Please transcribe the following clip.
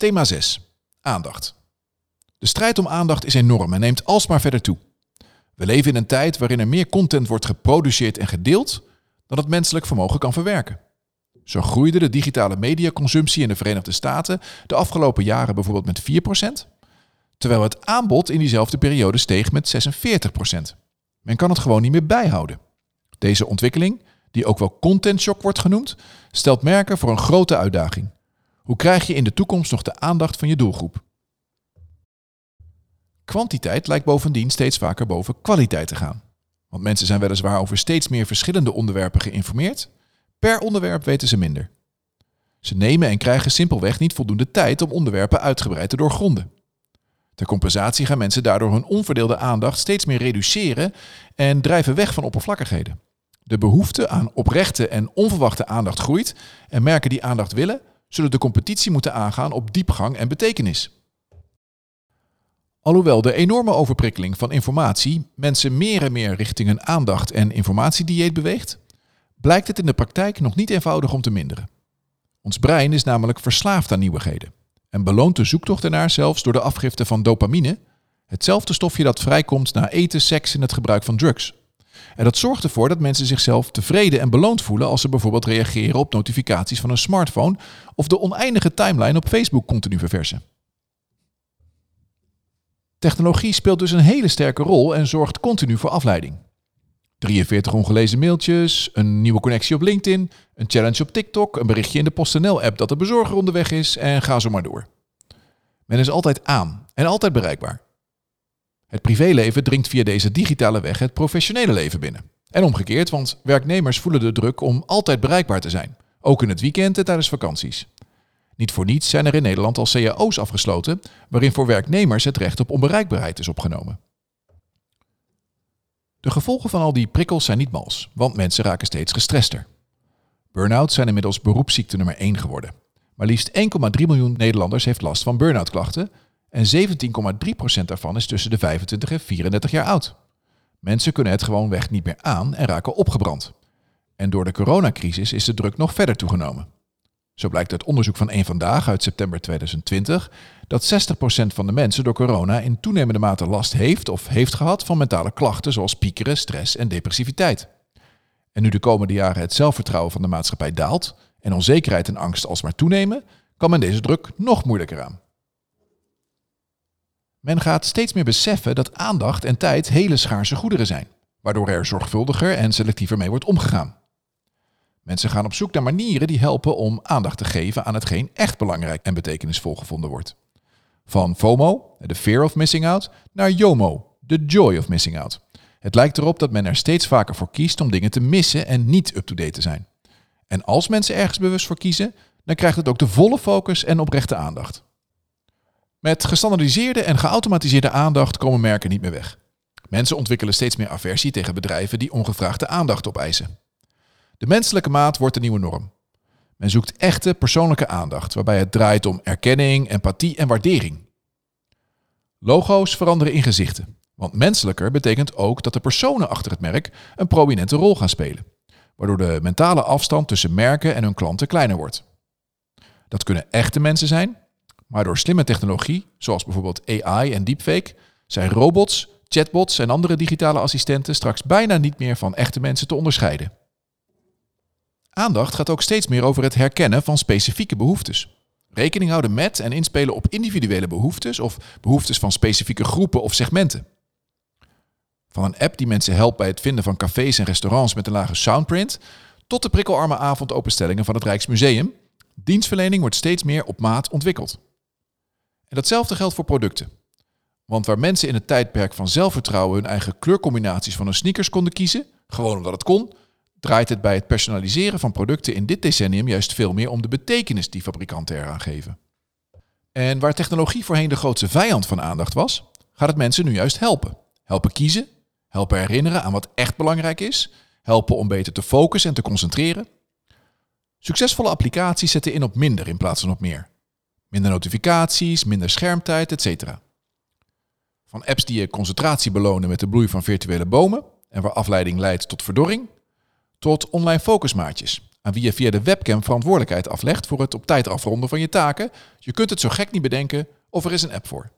Thema 6. Aandacht. De strijd om aandacht is enorm en neemt alsmaar verder toe. We leven in een tijd waarin er meer content wordt geproduceerd en gedeeld dan het menselijk vermogen kan verwerken. Zo groeide de digitale mediaconsumptie in de Verenigde Staten de afgelopen jaren bijvoorbeeld met 4%, terwijl het aanbod in diezelfde periode steeg met 46%. Men kan het gewoon niet meer bijhouden. Deze ontwikkeling, die ook wel content shock wordt genoemd, stelt merken voor een grote uitdaging. Hoe krijg je in de toekomst nog de aandacht van je doelgroep? Kwantiteit lijkt bovendien steeds vaker boven kwaliteit te gaan. Want mensen zijn weliswaar over steeds meer verschillende onderwerpen geïnformeerd. Per onderwerp weten ze minder. Ze nemen en krijgen simpelweg niet voldoende tijd om onderwerpen uitgebreid te doorgronden. Ter compensatie gaan mensen daardoor hun onverdeelde aandacht steeds meer reduceren en drijven weg van oppervlakkigheden. De behoefte aan oprechte en onverwachte aandacht groeit en merken die aandacht willen, zullen de competitie moeten aangaan op diepgang en betekenis. Alhoewel de enorme overprikkeling van informatie mensen meer en meer richting een aandacht- en informatiedieet beweegt, blijkt het in de praktijk nog niet eenvoudig om te minderen. Ons brein is namelijk verslaafd aan nieuwigheden en beloont de zoektocht ernaar zelfs door de afgifte van dopamine, hetzelfde stofje dat vrijkomt na eten, seks en het gebruik van drugs. En dat zorgt ervoor dat mensen zichzelf tevreden en beloond voelen als ze bijvoorbeeld reageren op notificaties van een smartphone of de oneindige timeline op Facebook continu verversen. Technologie speelt dus een hele sterke rol en zorgt continu voor afleiding. 43 ongelezen mailtjes, een nieuwe connectie op LinkedIn, een challenge op TikTok, een berichtje in de PostNL-app dat de bezorger onderweg is en ga zo maar door. Men is altijd aan en altijd bereikbaar. Het privéleven dringt via deze digitale weg het professionele leven binnen. En omgekeerd, want werknemers voelen de druk om altijd bereikbaar te zijn, ook in het weekend en tijdens vakanties. Niet voor niets zijn er in Nederland al cao's afgesloten, waarin voor werknemers het recht op onbereikbaarheid is opgenomen. De gevolgen van al die prikkels zijn niet mals, want mensen raken steeds gestrester. Burn-out zijn inmiddels beroepsziekte nummer 1 geworden. Maar liefst 1,3 miljoen Nederlanders heeft last van burn-out klachten en 17,3% daarvan is tussen de 25 en 34 jaar oud. Mensen kunnen het gewoonweg niet meer aan en raken opgebrand. En door de coronacrisis is de druk nog verder toegenomen. Zo blijkt uit onderzoek van Eén Vandaag uit september 2020 dat 60% van de mensen door corona in toenemende mate last heeft of heeft gehad van mentale klachten zoals piekeren, stress en depressiviteit. En nu de komende jaren het zelfvertrouwen van de maatschappij daalt en onzekerheid en angst alsmaar toenemen, kan men deze druk nog moeilijker aan. Men gaat steeds meer beseffen dat aandacht en tijd hele schaarse goederen zijn, waardoor er zorgvuldiger en selectiever mee wordt omgegaan. Mensen gaan op zoek naar manieren die helpen om aandacht te geven aan hetgeen echt belangrijk en betekenisvol gevonden wordt. Van FOMO, de fear of missing out, naar YOMO, de joy of missing out. Het lijkt erop dat men er steeds vaker voor kiest om dingen te missen en niet up-to-date te zijn. En als mensen ergens bewust voor kiezen, dan krijgt het ook de volle focus en oprechte aandacht. Met gestandardiseerde en geautomatiseerde aandacht komen merken niet meer weg. Mensen ontwikkelen steeds meer aversie tegen bedrijven die ongevraagde aandacht opeisen. De menselijke maat wordt de nieuwe norm. Men zoekt echte persoonlijke aandacht, waarbij het draait om erkenning, empathie en waardering. Logo's veranderen in gezichten, want menselijker betekent ook dat de personen achter het merk een prominente rol gaan spelen, waardoor de mentale afstand tussen merken en hun klanten kleiner wordt. Dat kunnen echte mensen zijn, maar door slimme technologie, zoals bijvoorbeeld AI en deepfake, zijn robots, chatbots en andere digitale assistenten straks bijna niet meer van echte mensen te onderscheiden. Aandacht gaat ook steeds meer over het herkennen van specifieke behoeftes. Rekening houden met en inspelen op individuele behoeftes of behoeftes van specifieke groepen of segmenten. Van een app die mensen helpt bij het vinden van cafés en restaurants met een lage soundprint, tot de prikkelarme avondopenstellingen van het Rijksmuseum, dienstverlening wordt steeds meer op maat ontwikkeld. En datzelfde geldt voor producten. Want waar mensen in het tijdperk van zelfvertrouwen hun eigen kleurcombinaties van hun sneakers konden kiezen, gewoon omdat het kon, draait het bij het personaliseren van producten in dit decennium juist veel meer om de betekenis die fabrikanten eraan geven. En waar technologie voorheen de grootste vijand van aandacht was, gaat het mensen nu juist helpen. Helpen kiezen, helpen herinneren aan wat echt belangrijk is, helpen om beter te focussen en te concentreren. Succesvolle applicaties zetten in op minder in plaats van op meer. Minder notificaties, minder schermtijd, etc. Van apps die je concentratie belonen met de bloei van virtuele bomen en waar afleiding leidt tot verdorring, tot online focusmaatjes, aan wie je via de webcam verantwoordelijkheid aflegt voor het op tijd afronden van je taken. Je kunt het zo gek niet bedenken of er is een app voor.